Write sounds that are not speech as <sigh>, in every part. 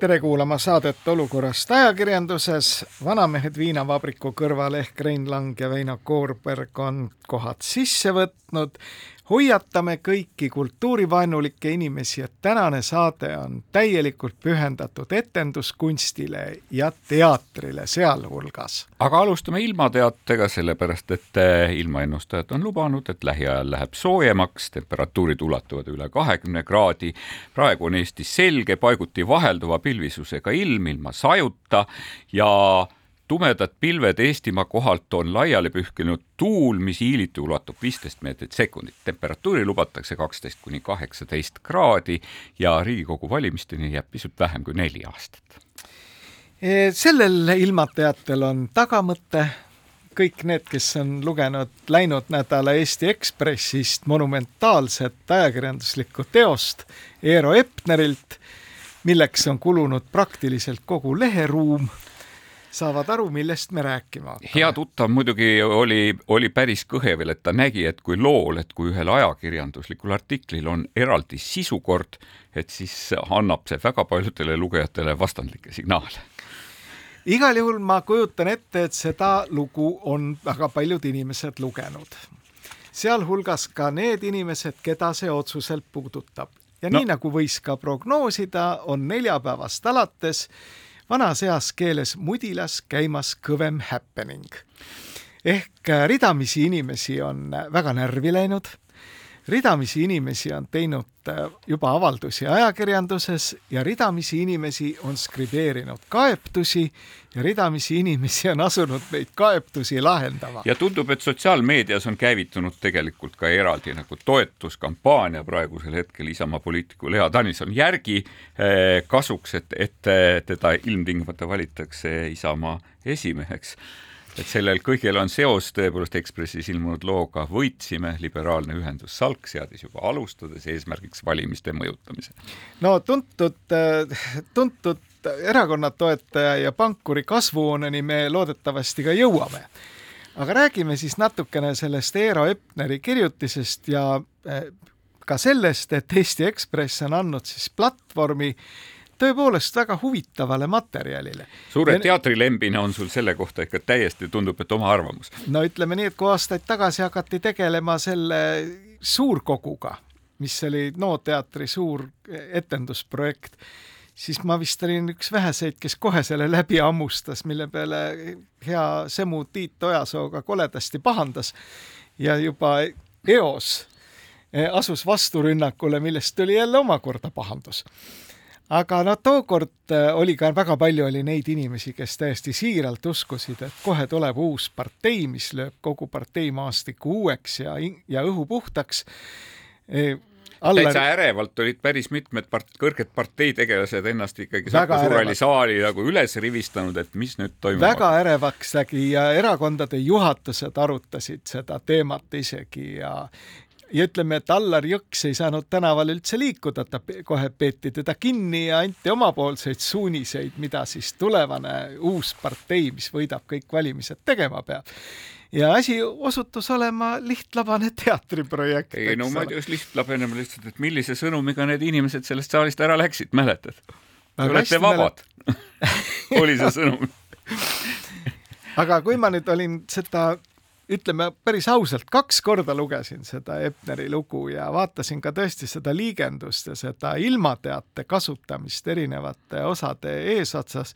tere kuulama saadet Olukorrast ajakirjanduses. vanamehed viinavabriku kõrval ehk Rein Lang ja Veino Koorberg on kohad sisse võtnud hoiatame kõiki kultuurivaenulikke inimesi, et tänane saade on täielikult pühendatud etenduskunstile ja teatrile sealhulgas. aga alustame ilmateatega, sellepärast et eh, ilmaennustajad on lubanud, et lähiajal läheb soojemaks, temperatuurid ulatuvad üle kahekümne kraadi. praegu on Eestis selge, paiguti vahelduva pilvisusega ilm ilma sajuta ja tumedad pilved Eestimaa kohalt on laiali pühkinud tuul, mis hiiliti ulatub viisteist meetrit sekundit. temperatuuri lubatakse kaksteist kuni kaheksateist kraadi ja Riigikogu valimisteni jääb pisut vähem kui neli aastat. E, sellel ilmateatel on tagamõte, kõik need, kes on lugenud läinud nädala Eesti Ekspressist monumentaalset ajakirjanduslikku teost Eero Epnerilt, milleks on kulunud praktiliselt kogu leheruum saavad aru, millest me rääkima hakkame. hea tuttav muidugi oli, oli päris kõhevel, et ta nägi, et kui lool, et kui ühel ajakirjanduslikul artiklil on eraldi sisukord, et siis annab see väga paljudele lugejatele vastandlikke signaale igal juhul ma kujutan ette, et seda lugu on väga paljud inimesed lugenud, sealhulgas ka need inimesed, keda see otsuselt puudutab. ja no. nii nagu võis ka prognoosida, on neljapäevast alates vanas eas keeles mudilas käimas kõvem happening. ehk äh, ridamisi inimesi on väga närvi läinud, ridamisi inimesi on teinud äh, juba avaldusi ajakirjanduses ja ridamisi inimesi on skribeerinud kaebusi ja ridamisi inimesi on asunud neid kaebusi lahendama. ja tundub, et sotsiaalmeedias on käivitunud tegelikult ka eraldi nagu toetuskampaania praegusel hetkel Isamaa poliitiku Lea Danilson järgi eh, kasuks, et, et teda ilmtingimata valitakse Isamaa esimeheks et sellel kõigel on seos tõepoolest Ekspressis ilmunud looga Võitsime, liberaalne ühendus Salk seadis juba alustades eesmärgiks valimiste mõjutamise. no tuntud, tuntud erakonna toetaja ja pankuri kasvuhooneni me loodetavasti ka jõuame. aga räägime siis natukene sellest Eero Epneri kirjutisest ja eh, ka sellest, et Eesti Ekspress on andnud siis platvormi tõepoolest väga huvitavale materjalile. suure ja... teatrilembina on sul selle kohta ikka täiesti tundub, et oma arvamus. no ütleme nii, et kui aastaid tagasi hakati tegelema selle suurkoguga, mis oli NO teatri suur etendusprojekt, siis ma vist olin üks väheseid, kes kohe selle läbi hammustas, mille peale hea semu Tiit Ojasooga koledasti pahandas ja juba eos asus vasturünnakule, millest tuli jälle omakorda pahandus aga no tookord eh, oli ka väga palju oli neid inimesi, kes täiesti siiralt uskusid, et kohe tuleb uus partei, mis lööb kogu parteimaastiku uueks ja, ja õhu puhtaks eh, Aller... täitsa ärevalt olid päris mitmed part-, kõrged parteitegelased ennast ikkagi Saku Suurhalli saali nagu üles rivistanud, et mis nüüd toimub. väga ärevaks nägi ja erakondade juhatused arutasid seda teemat isegi ja ja ütleme, et Allar Jõks ei saanud tänaval üldse liikuda, ta kohe peeti teda kinni ja anti omapoolseid suuniseid, mida siis tulevane uus partei, mis võidab kõik valimised, tegema peab ja asi osutus olema lihtlabane teatriprojekt. ei no ma ei tea, kas lihtlabane, ma lihtsalt, et millise sõnumiga need inimesed sellest saalist ära läksid, mäletad? Te olete vabad <laughs> oli see sõnum <laughs> aga kui ma nüüd olin seda ütleme päris ausalt, kaks korda lugesin seda Epneri lugu ja vaatasin ka tõesti seda liigendust ja seda ilmateate kasutamist erinevate osade eesotsas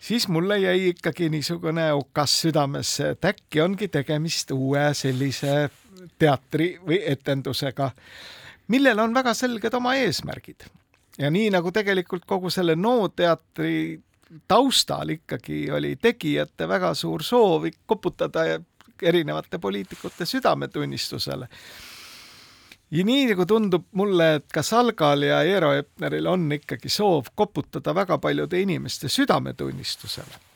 siis mulle jäi ikkagi niisugune okas südamesse, et äkki ongi tegemist uue sellise teatri või etendusega, millel on väga selged oma eesmärgid. ja nii nagu tegelikult kogu selle NO teatri taustal ikkagi oli tegijate väga suur soov koputada erinevate poliitikute südametunnistusele ja nii nagu tundub mulle, et ka Salgal ja Eero Epneril on ikkagi soov koputada väga paljude inimeste südametunnistusele.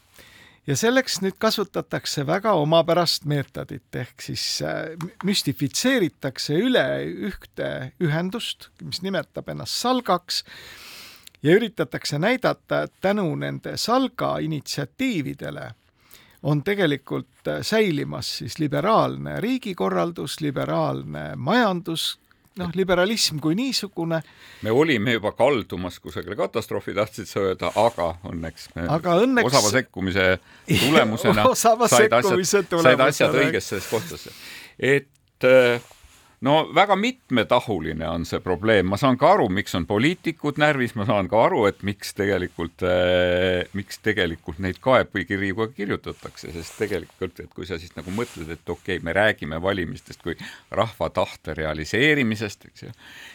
ja selleks nüüd kasutatakse väga omapärast meetodit, ehk siis äh, müstifitseeritakse üle ühte ühendust, mis nimetab ennast Salgaks ja üritatakse näidata, et tänu nende Salga initsiatiividele on tegelikult säilimas siis liberaalne riigikorraldus, liberaalne majandus, noh, liberalism kui niisugune. me olime juba kaldumas kusagile katastroofi, tahtsid sa öelda, aga õnneks me aga õnneks... osava sekkumise tulemusena <laughs> said asjad, said asjad õigesse kohtasse. et äh, no väga mitmetahuline on see probleem, ma saan ka aru, miks on poliitikud närvis, ma saan ka aru, et miks tegelikult äh,, miks tegelikult neid kaebekirju ka kirjutatakse, sest tegelikult, et kui sa siis nagu mõtled, et okei okay,, me räägime valimistest kui rahva tahte realiseerimisest, eks ju,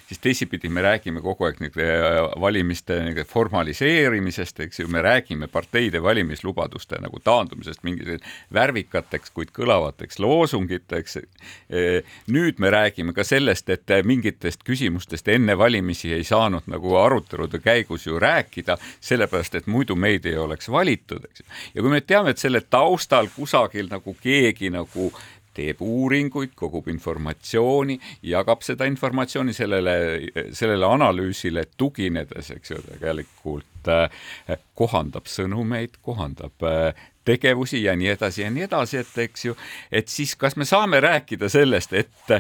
siis teisipidi me räägime kogu aeg nende äh, valimiste formaliseerimisest, eks ju, me räägime parteide valimislubaduste nagu taandumisest mingisuguseks värvikateks, kuid kõlavateks loosungiteks. Nüüd me räägime ka sellest, et mingitest küsimustest enne valimisi ei saanud nagu arutelude käigus ju rääkida, sellepärast et muidu meid ei oleks valitud, eks ju. ja kui me teame, et selle taustal kusagil nagu keegi nagu teeb uuringuid, kogub informatsiooni, jagab seda informatsiooni sellele, sellele analüüsile tuginedes, eks ju, tegelikult äh, kohandab sõnumeid, kohandab äh, tegevusi ja nii edasi ja nii edasi, et eks ju, et siis kas me saame rääkida sellest, et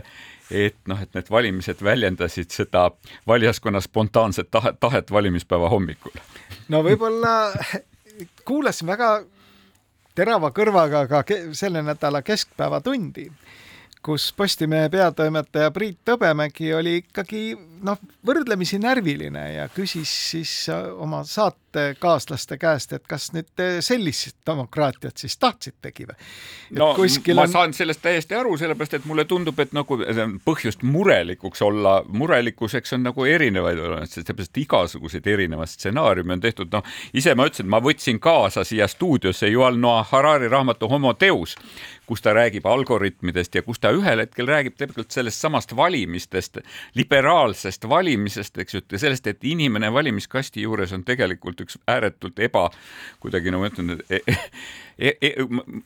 et noh, et need valimised väljendasid seda valijaskonna spontaanset tahet, tahet valimispäeva hommikul? no võib-olla kuulasin väga terava kõrvaga ka selle nädala Keskpäevatundi, kus Postimehe peatoimetaja Priit Hõbemägi oli ikkagi noh, võrdlemisi närviline ja küsis siis oma saatekaaslaste käest, et kas nüüd sellist demokraatiat siis tahtsitegi või? no ma on... saan sellest täiesti aru, sellepärast et mulle tundub, et nagu põhjust murelikuks olla, murelikkuseks on nagu erinevaid, sellepärast igasuguseid erinevaid stsenaariume on tehtud, noh, ise ma ütlesin, ma võtsin kaasa siia stuudiosse Yuval Noah Harari raamatu Homo Deus, kus ta räägib algoritmidest ja kus ta ühel hetkel räägib tegelikult sellest samast valimistest, liberaalsest valimisest, eks ju, ja sellest, et inimene valimiskasti juures on tegelikult üks ääretult eba, kuidagi no ma ütlen, et e e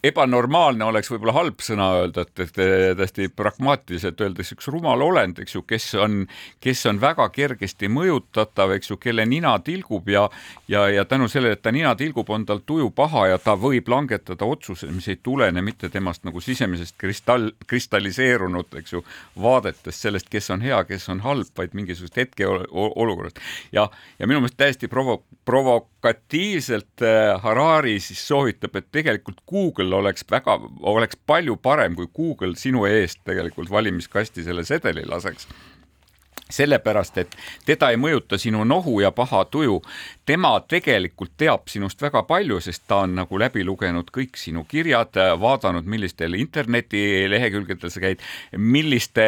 ebanormaalne oleks võib-olla halb sõna öelda, et, et täiesti pragmaatiliselt öeldes üks rumal olend, eks ju, kes on, kes on väga kergesti mõjutatav, eks ju, kelle nina tilgub ja ja, ja tänu sellele, et ta nina tilgub, on tal tuju paha ja ta võib langetada otsuse, mis ei tulene mitte temast nagu sisemisest kristall, kristalliseerunud, eks ju, vaadetest sellest, kes on hea, kes on halb, vaid mingisugusest hetkeolukorrast. ja, ja minu meelest täiesti provo-, provokatiivselt äh, Harari siis soovitab, et tegelikult Google oleks väga, oleks palju parem, kui Google sinu eest tegelikult valimiskasti selle sedeli laseks sellepärast, et teda ei mõjuta sinu nohu ja paha tuju. tema tegelikult teab sinust väga palju, sest ta on nagu läbi lugenud kõik sinu kirjad, vaadanud, millistel internetilehekülgedel sa käid, milliste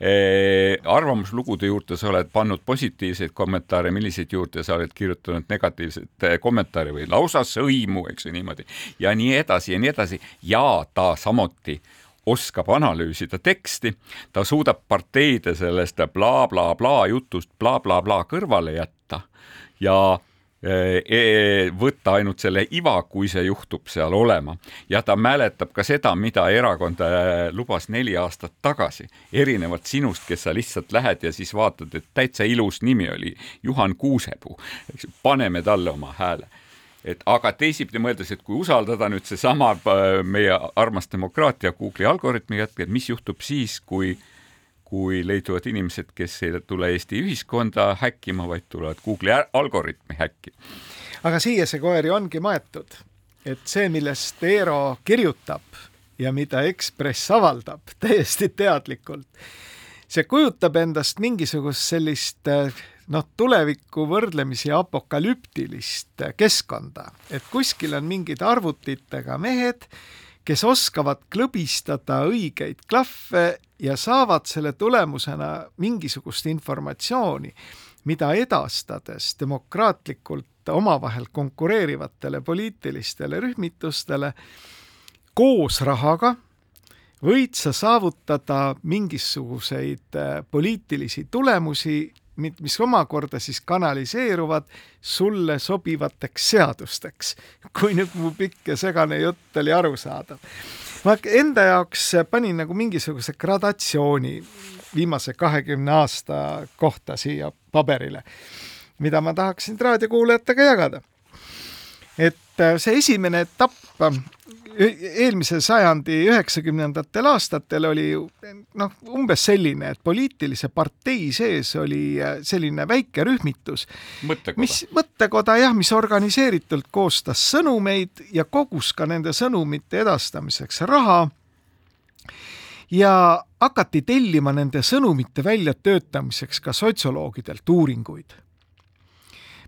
eh, arvamuslugude juurde sa oled pannud positiivseid kommentaare, milliseid juurde sa oled kirjutanud negatiivseid eh, kommentaare või lausa sõimu, eks ju niimoodi ja nii edasi ja nii edasi ja ta samuti oskab analüüsida teksti, ta suudab parteide sellest blablabla bla, jutust blablabla bla, kõrvale jätta ja e, e, võtta ainult selle iva, kui see juhtub seal olema. Ja ta mäletab ka seda, mida erakond e, lubas neli aastat tagasi, erinevalt sinust, kes sa lihtsalt lähed ja siis vaatad, et täitsa ilus nimi oli Juhan Kuusepuu, eks ju, paneme talle oma hääle et aga teisipidi mõeldes, et kui usaldada nüüd seesama äh, meie armas demokraatia Google'i algoritmi jätk, et mis juhtub siis, kui kui leiduvad inimesed, kes ei tule Eesti ühiskonda häkkima, vaid tulevad Google'i algoritmi häkkima. aga siia see koer ju ongi maetud, et see, millest Eero kirjutab ja mida Ekspress avaldab täiesti teadlikult, see kujutab endast mingisugust sellist äh, noh, tulevikku võrdlemisi apokalüptilist keskkonda, et kuskil on mingid arvutitega mehed, kes oskavad klõbistada õigeid klahve ja saavad selle tulemusena mingisugust informatsiooni, mida edastades demokraatlikult omavahel konkureerivatele poliitilistele rühmitustele koos rahaga võid sa saavutada mingisuguseid äh, poliitilisi tulemusi, mis omakorda siis kanaliseeruvad sulle sobivateks seadusteks. kui nüüd mu pikk ja segane jutt oli arusaadav. ma enda jaoks panin nagu mingisuguse gradatsiooni viimase kahekümne aasta kohta siia paberile, mida ma tahaksin raadiokuulajatega jagada. et see esimene etapp eelmise sajandi üheksakümnendatel aastatel oli noh, umbes selline, et poliitilise partei sees oli äh, selline väike rühmitus, mis mõttekoda jah, mis organiseeritult koostas sõnumeid ja kogus ka nende sõnumite edastamiseks raha. Ja hakati tellima nende sõnumite väljatöötamiseks ka sotsioloogidelt uuringuid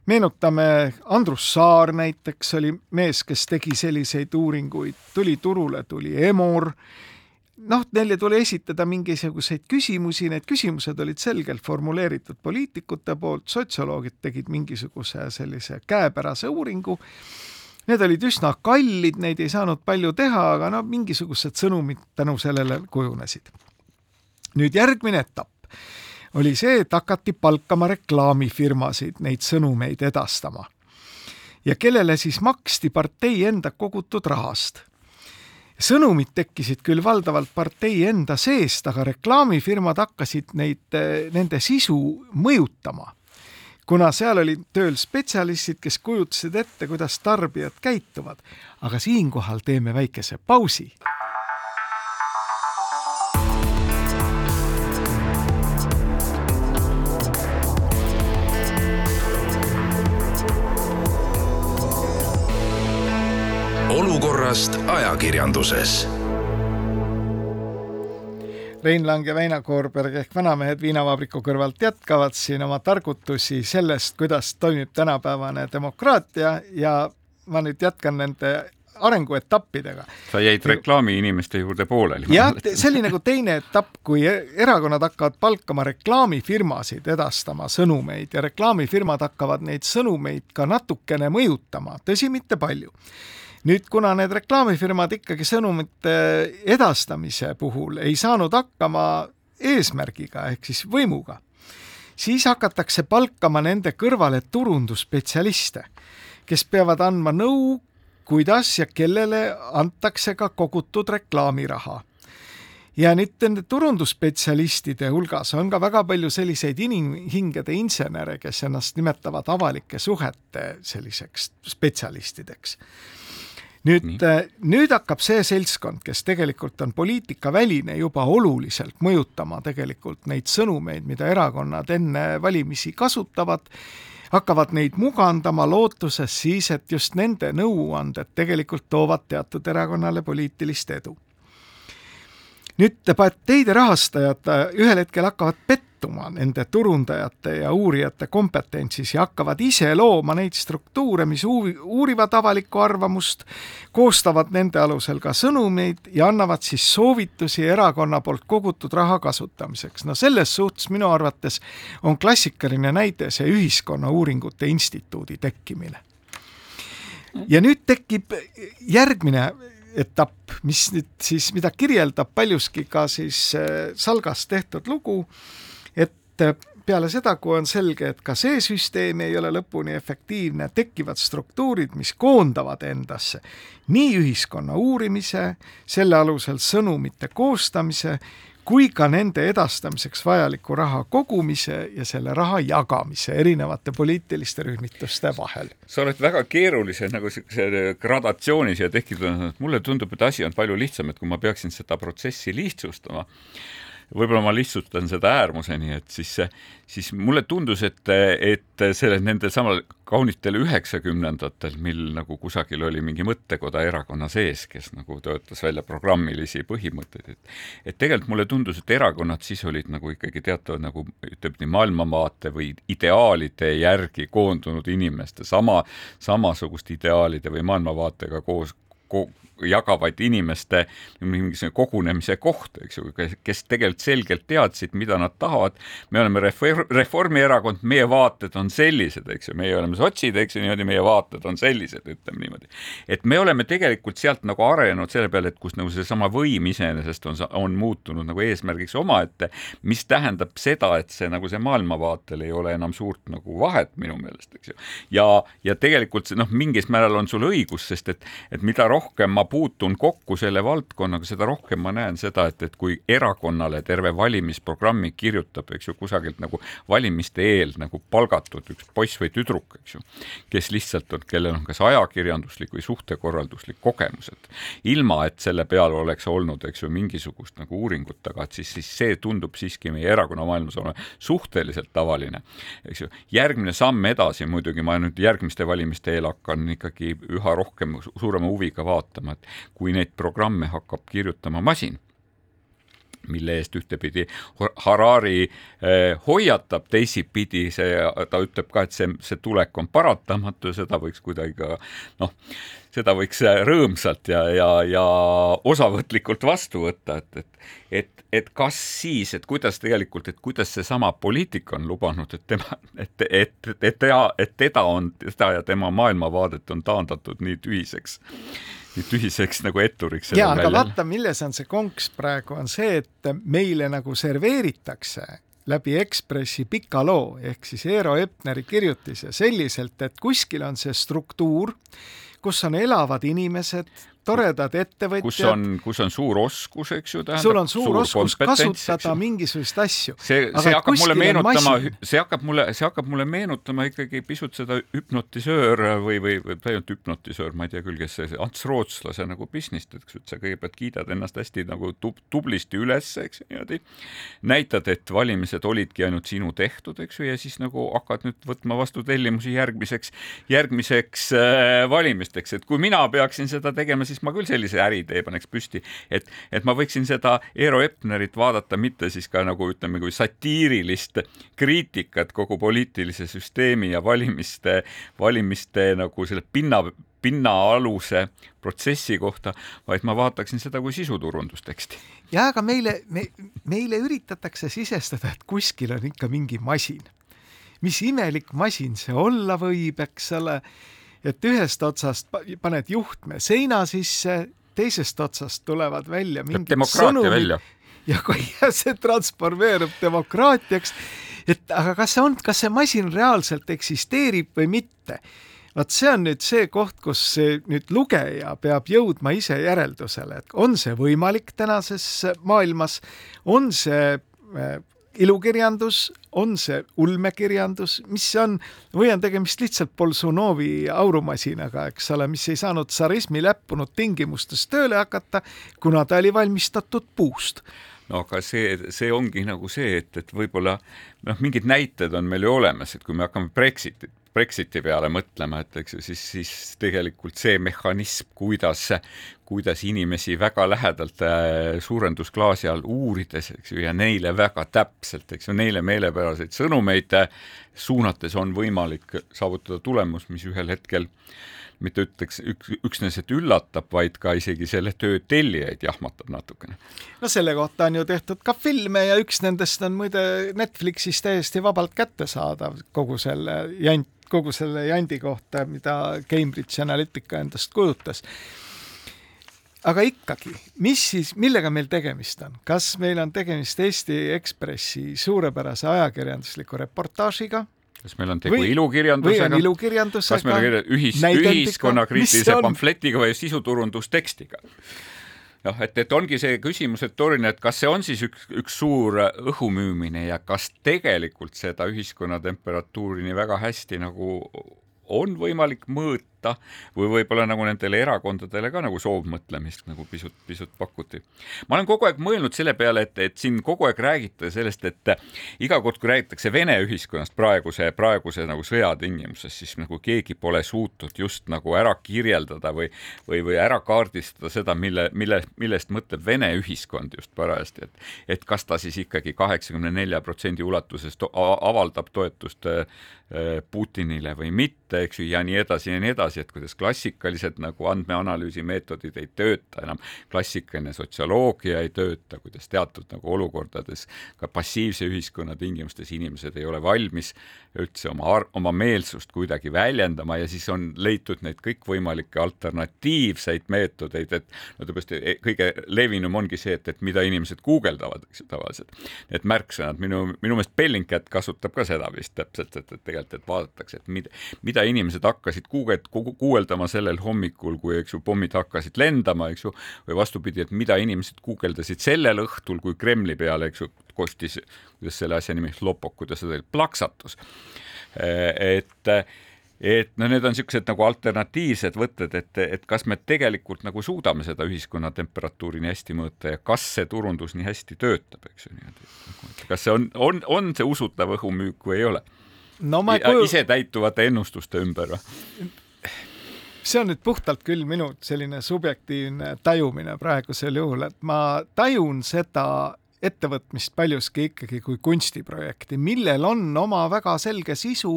meenutame, Andrus Saar näiteks oli mees, kes tegi selliseid uuringuid, tuli turule, tuli Emor, noh, neile tuli esitada mingisuguseid küsimusi, need küsimused olid selgelt formuleeritud poliitikute poolt, sotsioloogid tegid mingisuguse sellise käepärase uuringu, need olid üsna kallid, neid ei saanud palju teha, aga no mingisugused sõnumid tänu sellele kujunesid. nüüd järgmine etapp oli see, et hakati palkama reklaamifirmasid neid sõnumeid edastama. ja kellele siis maksti partei enda kogutud rahast. sõnumid tekkisid küll valdavalt partei enda seest, aga reklaamifirmad hakkasid neid, nende sisu mõjutama kuna seal olid tööl spetsialistid, kes kujutasid ette, kuidas tarbijad käituvad. aga siinkohal teeme väikese pausi olukorrast ajakirjanduses. Rein Lang ja Väino Koorberg ehk vanamehed viinavabriku kõrvalt jätkavad siin oma targutusi sellest, kuidas toimib tänapäevane demokraatia ja ma nüüd jätkan nende arenguetappidega. sa jäid reklaamiinimeste juurde pooleli. jah, see oli nagu teine etapp, kui erakonnad hakkavad palkama reklaamifirmasid edastama sõnumeid ja reklaamifirmad hakkavad neid sõnumeid ka natukene mõjutama, tõsi, mitte palju nüüd, kuna need reklaamifirmad ikkagi sõnumite edastamise puhul ei saanud hakkama eesmärgiga ehk siis võimuga, siis hakatakse palkama nende kõrvale turundusspetsialiste, kes peavad andma nõu, kuidas ja kellele antakse ka kogutud reklaamiraha. Ja nüüd nende turundusspetsialistide hulgas on ka väga palju selliseid inimhingede insenere, kes ennast nimetavad avalike suhete selliseks spetsialistideks nüüd, äh, nüüd hakkab see seltskond, kes tegelikult on poliitikaväline, juba oluliselt mõjutama tegelikult neid sõnumeid, mida erakonnad enne valimisi kasutavad, hakkavad neid mugandama lootuses siis, et just nende nõuanded tegelikult toovad teatud erakonnale poliitilist edu. Nüüd parteide rahastajad äh, ühel hetkel hakkavad pettuma nende turundajate ja uurijate kompetentsis ja hakkavad ise looma neid struktuure, mis uurivad avalikku arvamust, koostavad nende alusel ka sõnumeid ja annavad siis soovitusi erakonna poolt kogutud raha kasutamiseks. no selles suhtes minu arvates on klassikaline näide see Ühiskonnauuringute Instituudi tekkimine. ja nüüd tekib järgmine etapp, mis nüüd siis, mida kirjeldab paljuski ka siis äh, Salgas tehtud lugu, et äh, peale seda, kui on selge, et ka see süsteem ei ole lõpuni efektiivne, tekivad struktuurid, mis koondavad endasse nii ühiskonna uurimise, selle alusel sõnumite koostamise kui ka nende edastamiseks vajaliku raha kogumise ja selle raha jagamise erinevate poliitiliste rühmituste vahel. sa oled väga keerulise nagu niisuguse gradatsiooni siia tekitanud, mulle tundub, et asi on palju lihtsam, et kui ma peaksin seda protsessi lihtsustama, võib-olla ma lihtsustan seda äärmuseni, et siis, siis mulle tundus, et, et selle, nendel samal kaunitel üheksakümnendatel, mil nagu kusagil oli mingi mõttekoda erakonna sees, kes nagu töötas välja programmilisi põhimõtteid, et et tegelikult mulle tundus, et erakonnad siis olid nagu ikkagi teatavad nagu ütleme nii maailmavaate või ideaalide järgi koondunud inimeste, sama, samasuguste ideaalide või maailmavaatega koos jagavaid inimeste mingisugune kogunemise koht, eks ju, kes tegelikult selgelt teadsid, mida nad tahavad. me oleme Reform, Reformierakond, meie vaated on sellised, eks ju, meie oleme sotsid, eks ju, niimoodi meie vaated on sellised, ütleme niimoodi. et me oleme tegelikult sealt nagu arenenud selle peale, et kus nagu seesama võim iseenesest on, on muutunud nagu eesmärgiks omaette, mis tähendab seda, et see nagu see maailmavaatel ei ole enam suurt nagu vahet minu meelest, eks ju. ja, ja tegelikult see noh, mingis määral on sul õigus, sest et, et mida rohkem ma puutun kokku selle valdkonnaga, seda rohkem ma näen seda, et, et kui erakonnale terve valimisprogrammi kirjutab, eks ju, kusagilt nagu valimiste eel nagu palgatud üks poiss või tüdruk, eks ju, kes lihtsalt on, kellel on kas ajakirjanduslik või suhtekorralduslik kogemus, et ilma, et selle peal oleks olnud, eks ju, mingisugust nagu uuringut taga, et siis, siis see tundub siiski meie erakonna maailmas olema suhteliselt tavaline, eks ju. järgmine samm edasi muidugi ma nüüd järgmiste valimiste eel hakkan ikkagi üha rohkem suurema huviga vaatama, et kui neid programme hakkab kirjutama masin, mille eest ühtepidi Harari eh, hoiatab, teisipidi see, ta ütleb ka, et see, see tulek on paratamatu ja seda võiks kuidagi ka noh, seda võiks rõõmsalt ja, ja, ja osavõtlikult vastu võtta, et, et et, et kas siis, et kuidas tegelikult, et kuidas seesama poliitik on lubanud, et tema, et, et, et teda, et teda on, teda ja tema maailmavaadet on taandatud nii tühiseks tühiseks nagu etturiks. ja, aga vaata, milles on see konks praegu, on see, et meile nagu serveeritakse läbi Ekspressi pika loo ehk siis Eero Epneri kirjutise selliselt, et kuskil on see struktuur, kus on elavad inimesed, toredad ettevõtjad. kus on, kus on suur oskus, eks ju. sul on suur, suur oskus kasutada mingisuguseid asju. see, see hakkab mulle meenutama, see hakkab mulle, see hakkab mulle meenutama ikkagi pisut seda hüpnotisöör või, või, või olnud hüpnotisöör, ma ei tea küll, kes see, Ants Rootslase nagu business't, eks ju, et sa kõigepealt kiidad ennast hästi nagu tub, tublisti üles, eks ju, niimoodi. näitad, et valimised olidki ainult sinu tehtud, eks ju, ja siis nagu hakkad nüüd võtma vastu tellimusi järgmiseks, järgmiseks äh, valimisteks, et kui mina peaksin seda tegema, siis siis ma küll sellise äriidee paneks püsti, et, et ma võiksin seda Eero Epnerit vaadata mitte siis ka nagu ütleme, kui satiirilist kriitikat kogu poliitilise süsteemi ja valimiste, valimiste nagu selle pinna pinnaaluse protsessi kohta, vaid ma vaataksin seda kui sisuturundusteksti. ja aga meile me,, meile üritatakse sisestada, et kuskil on ikka mingi masin. mis imelik masin see olla võib, eks ole et ühest otsast paned juhtme seina sisse, teisest otsast tulevad välja mingid sõnumid <laughs> ja kui <laughs> see transformeerub demokraatiaks, et aga kas see on, kas see masin reaalselt eksisteerib või mitte? Vot see on nüüd see koht, kus see nüüd lugeja peab jõudma ise järeldusele, et on see võimalik tänases maailmas, on see äh, ilukirjandus, on see ulmekirjandus, mis see on, või on tegemist lihtsalt Bolsunovi aurumasinaga, eks ole, mis ei saanud tsarismi läppunud tingimustes tööle hakata, kuna ta oli valmistatud puust. No aga see, see ongi nagu see, et, et võib-olla noh, mingid näited on meil ju olemas, et kui me hakkame Brexitit Brexiti peale mõtlema, et eks ju, siis, siis tegelikult see mehhanism, kuidas, kuidas inimesi väga lähedalt äh, suurendusklaasi all uurides, eks ju, ja neile väga täpselt, eks ju, neile meelepäraseid sõnumeid äh, suunates on võimalik saavutada tulemus, mis ühel hetkel mitte ütleks üks, üksnes, et üllatab, vaid ka isegi selle töö tellijaid jahmatab natukene. no selle kohta on ju tehtud ka filme ja üks nendest on muide Netflixis täiesti vabalt kättesaadav, kogu selle jant kogu selle jandi kohta, mida Cambridge Analytica endast kujutas. aga ikkagi, mis siis, millega meil tegemist on, kas meil on tegemist Eesti Ekspressi suurepärase ajakirjandusliku reportaažiga, kas meil on tegu või, ilukirjandusega? või on ilukirjandusega? kas meil on ühis, ühiskonnakriitilise pamfletiga või sisuturundustekstiga? noh, et, et ongi see küsimus retooriline, et kas see on siis üks, üks suur õhumüümine ja kas tegelikult seda ühiskonna temperatuuri nii väga hästi nagu on võimalik mõõta või võib-olla nagu nendele erakondadele ka nagu soovmõtlemist nagu pisut, pisut pakuti. ma olen kogu aeg mõelnud selle peale, et, et siin kogu aeg räägite sellest, et iga kord, kui räägitakse Vene ühiskonnast praeguse, praeguse nagu sõja tingimuses, siis nagu keegi pole suutnud just nagu ära kirjeldada või, või, või ära kaardistada seda, mille, mille, millest mõtleb Vene ühiskond just parajasti, et, et kas ta siis ikkagi kaheksakümne nelja protsendi ulatuses to avaldab toetust äh, Putinile või mitte, eks ju, ja nii edasi ja nii edasi edasi, et kuidas klassikalised nagu andmeanalüüsi meetodid ei tööta enam, klassikaline sotsioloogia ei tööta, kuidas teatud nagu olukordades ka passiivse ühiskonna tingimustes inimesed ei ole valmis üldse oma, oma meelsust kuidagi väljendama ja siis on leitud neid kõikvõimalikke alternatiivseid meetodeid, et no tõepoolest e, kõige levinum ongi see, et, et mida inimesed guugeldavad, eks ju, tavaliselt. Need märksõnad, minu, minu meelest Bellingcat kasutab ka seda vist täpselt, et, et tegelikult, et vaadatakse, et mida, mida inimesed hakkasid guugelt-, guugeldama sellel hommikul, kui, eks ju, pommid hakkasid lendama, eks ju, või vastupidi, et mida inimesed guugeldasid sellel õhtul, kui Kremli peale, eks ju, kostis, kuidas selle asja nimi, Lopok, kuidas seda plaksatus. et et no need on niisugused nagu alternatiivsed võtted, et, et kas me tegelikult nagu suudame seda ühiskonna temperatuuri nii hästi mõõta ja kas see turundus nii hästi töötab, eks ju niimoodi. kas see on, on, on see usutav õhumüük või ei ole? no kuju... isetäituvate ennustuste ümber või? See on nüüd puhtalt küll minu selline subjektiivne tajumine praegusel juhul, et ma tajun seda ettevõtmist paljuski ikkagi kui kunstiprojekti, millel on oma väga selge sisu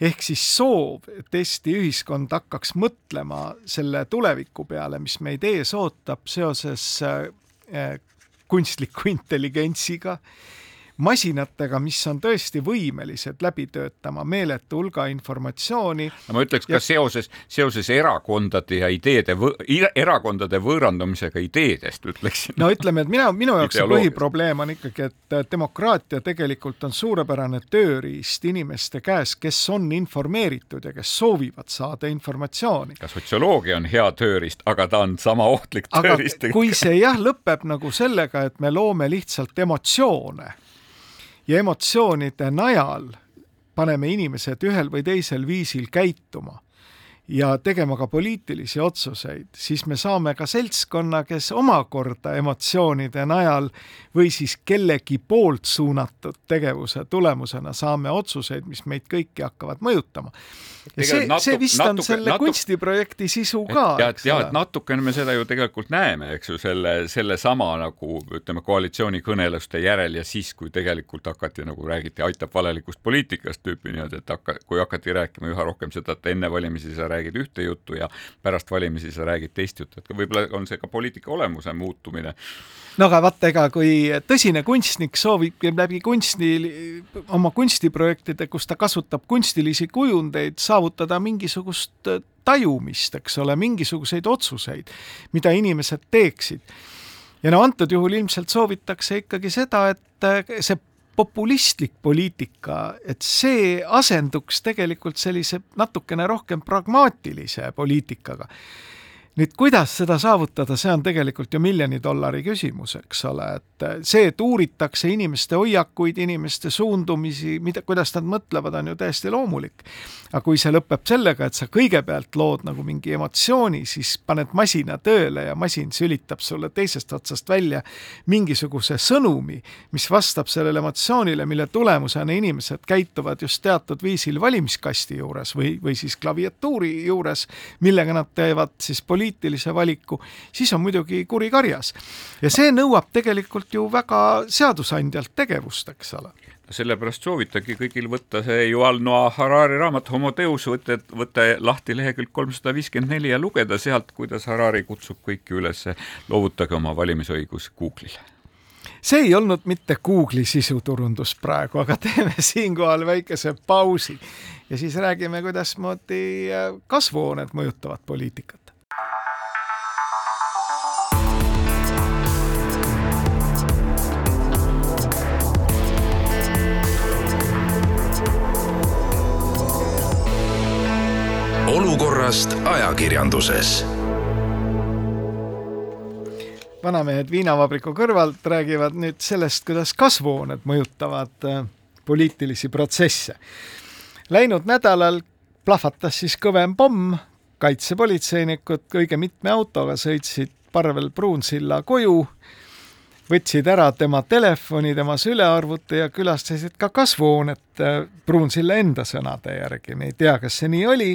ehk siis soov, et Eesti ühiskond hakkaks mõtlema selle tuleviku peale, mis meid ees ootab seoses äh, kunstliku <laughs> intelligentsiga masinatega, mis on tõesti võimelised läbi töötama meeletu hulga informatsiooni. ma ütleks ja... ka seoses, seoses erakondade ja ideede, erakondade võõrandumisega ideedest, ütleksin. no ütleme, et mina, minu jaoks see põhiprobleem on ikkagi, et demokraatia tegelikult on suurepärane tööriist inimeste käes, kes on informeeritud ja kes soovivad saada informatsiooni. ka sotsioloogia on hea tööriist, aga ta on sama ohtlik tööriist. kui see jah, lõpeb nagu sellega, et me loome lihtsalt emotsioone ja emotsioonide najal paneme inimesed ühel või teisel viisil käituma ja tegema ka poliitilisi otsuseid, siis me saame ka seltskonna, kes omakorda emotsioonide najal või siis kellegi poolt suunatud tegevuse tulemusena saame otsuseid, mis meid kõiki hakkavad mõjutama ja see, see vist natuke, on selle natuke, kunstiprojekti sisu ka. ja, ja et natukene me seda ju tegelikult näeme, eks ju, selle, sellesama nagu ütleme, koalitsioonikõneluste järel ja siis, kui tegelikult hakati nagu räägiti, aitab valelikust poliitikast tüüpi niimoodi, et hakka, kui hakati rääkima üha rohkem seda, et enne valimisi sa räägid ühte juttu ja pärast valimisi sa räägid teist juttu, et võib-olla on see ka poliitika olemuse muutumine no aga vaata, ega kui tõsine kunstnik soovib läbi kunsti, oma kunstiprojektide, kus ta kasutab kunstilisi kujundeid, saavutada mingisugust tajumist, eks ole, mingisuguseid otsuseid, mida inimesed teeksid. ja no antud juhul ilmselt soovitakse ikkagi seda, et see populistlik poliitika, et see asenduks tegelikult sellise natukene rohkem pragmaatilise poliitikaga nüüd kuidas seda saavutada, see on tegelikult ju miljoni dollari küsimus, eks ole, et see, et uuritakse inimeste hoiakuid, inimeste suundumisi, mida, kuidas nad mõtlevad, on ju täiesti loomulik. aga kui see lõpeb sellega, et sa kõigepealt lood nagu mingi emotsiooni, siis paned masina tööle ja masin sülitab sulle teisest otsast välja mingisuguse sõnumi, mis vastab sellele emotsioonile, mille tulemusena inimesed käituvad just teatud viisil valimiskasti juures või, või siis klaviatuuri juures, millega nad teevad siis poliitikat poliitilise valiku, siis on muidugi kuri karjas. ja see nõuab tegelikult ju väga seadusandjalt tegevust, eks ole sellepärast soovitagi kõigil võtta see Yuval Noah Harari raamat Homo Deus, võtta, võtta lahti lehekülg kolmsada viiskümmend neli ja lugeda sealt, kuidas Harari kutsub kõiki üles, loovutage oma valimisõigus Google'ile see ei olnud mitte Google'i sisuturundus praegu, aga teeme <laughs> siinkohal väikese pausi ja siis räägime, kuidasmoodi kasvuhooned mõjutavad poliitikat. Olukorrast ajakirjanduses. vanamehed viinavabriku kõrvalt räägivad nüüd sellest, kuidas kasvuhooned mõjutavad äh, poliitilisi protsesse. Läinud nädalal plahvatas siis kõvem pomm, kaitsepolitseinikud õige mitme autoga sõitsid Parvel Pruunsilla koju, võtsid ära tema telefoni, tema sülearvuti ja külastasid ka kasvuhoonet äh, Pruunsilla enda sõnade järgi, me ei tea, kas see nii oli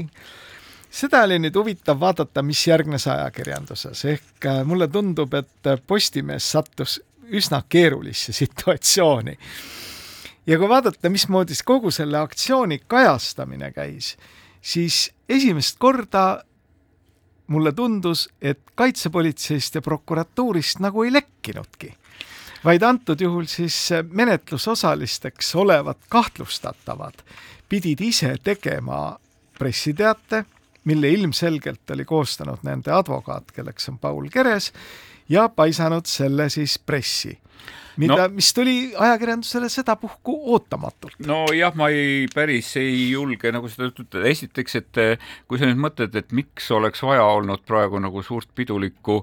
seda oli nüüd huvitav vaadata, mis järgnes ajakirjanduses, ehk äh, mulle tundub, et Postimees sattus üsna keerulisse situatsiooni. ja kui vaadata, mismoodi kogu selle aktsiooni kajastamine käis, siis esimest korda mulle tundus, et kaitsepolitseist ja prokuratuurist nagu ei lekkinudki, vaid antud juhul siis menetlusosalisteks olevad kahtlustatavad pidid ise tegema pressiteate, mille ilmselgelt oli koostanud nende advokaat, kelleks on Paul Keres, ja paisanud selle siis pressi mida no., mis tuli ajakirjandusele sedapuhku ootamatult. nojah, ma ei, päris ei julge nagu seda ütelda, esiteks, et kui sa nüüd mõtled, et miks oleks vaja olnud praegu nagu suurt pidulikku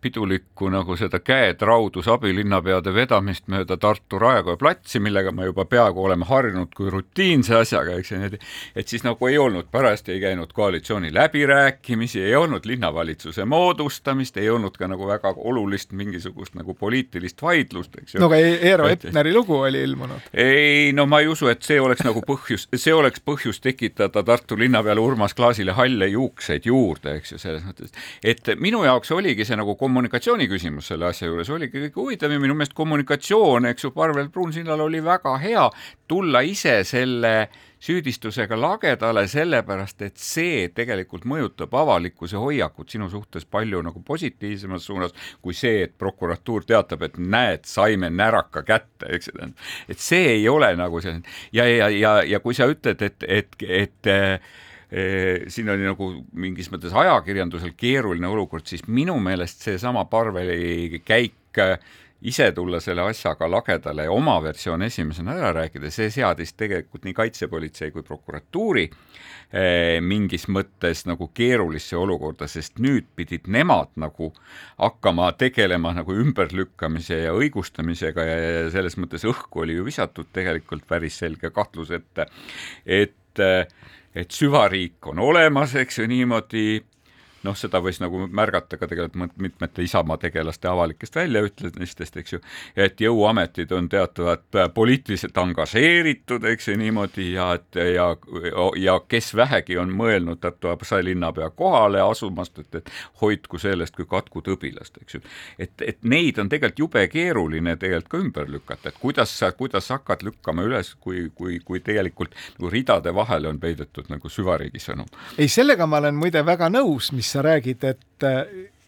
pidulikku nagu seda käetraudus abilinnapeade vedamist mööda Tartu Raekoja platsi, millega me juba peaaegu oleme harjunud kui rutiinse asjaga, eks ju, et siis nagu ei olnud, parajasti ei käinud koalitsiooni läbirääkimisi, ei olnud linnavalitsuse moodustamist, ei olnud ka nagu väga olulist mingisugust nagu poliitilist vaidlust, eks ju. no aga Eero Epneri lugu oli ilmunud. ei, no ma ei usu, et see oleks nagu põhjus, see oleks põhjus tekitada Tartu linnapeale Urmas Klaasile halle juukseid juurde, eks ju, selles mõttes, et minu jaoks oligi see nagu kommunikatsiooni küsimus selle asja juures oligi kõige huvitav ja minu meelest kommunikatsioon, eks ju, Parvel Pruunsillal oli väga hea tulla ise selle süüdistusega lagedale, sellepärast et see tegelikult mõjutab avalikkuse hoiakut sinu suhtes palju nagu positiivsemas suunas kui see, et prokuratuur teatab, et näed, saime näraka kätte, eks ju. et see ei ole nagu see ja, ja, ja, ja kui sa ütled, et, et, et, et siin oli nagu mingis mõttes ajakirjandusel keeruline olukord, siis minu meelest seesama Parveli käik ise tulla selle asjaga lagedale ja oma versioon esimesena ära rääkida, see seadis tegelikult nii kaitsepolitsei kui prokuratuuri eh, mingis mõttes nagu keerulisse olukorda, sest nüüd pidid nemad nagu hakkama tegelema nagu ümberlükkamise ja õigustamisega ja, ja selles mõttes õhku oli ju visatud tegelikult päris selge kahtlus ette, et, eh, et süvariik on olemas, eks ju, niimoodi noh, seda võis nagu märgata ka tegelikult mitmete Isamaa tegelaste avalikest väljaütlemistest, eks ju, et jõuametid on teatavad poliitiliselt angažeeritud, eks ju, niimoodi ja et ja, ja kes vähegi on mõelnud Tartu linnapea kohale asumast, et, et hoidku sellest kui katku tõbilast, eks ju. et, et neid on tegelikult jube keeruline tegelikult ka ümber lükata, et kuidas sa, kuidas sa hakkad lükkama üles, kui, kui, kui tegelikult nagu ridade vahele on peidetud nagu süvariigi sõnum. ei, sellega ma olen muide väga nõus, mis sa räägid, et äh,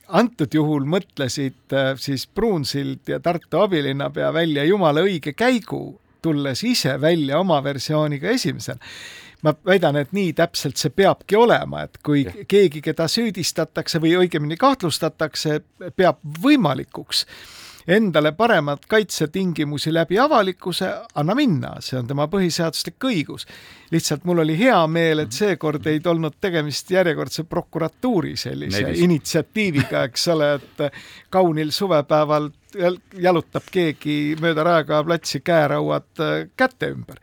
antud juhul mõtlesid äh, siis Pruunsild ja Tartu abilinnapea välja jumala õige käigu, tulles ise välja oma versiooniga esimesena ma väidan, et nii täpselt see peabki olema, et kui ja. keegi, keda süüdistatakse või õigemini kahtlustatakse, peab võimalikuks endale paremad kaitsetingimusi läbi avalikkuse, anna minna, see on tema põhiseaduslik õigus. lihtsalt mul oli hea meel, et seekord ei olnud tegemist järjekordse prokuratuuri sellise Nelis. initsiatiiviga, eks ole, et kaunil suvepäeval jalutab keegi mööda Raekoja platsi käerauad käte ümber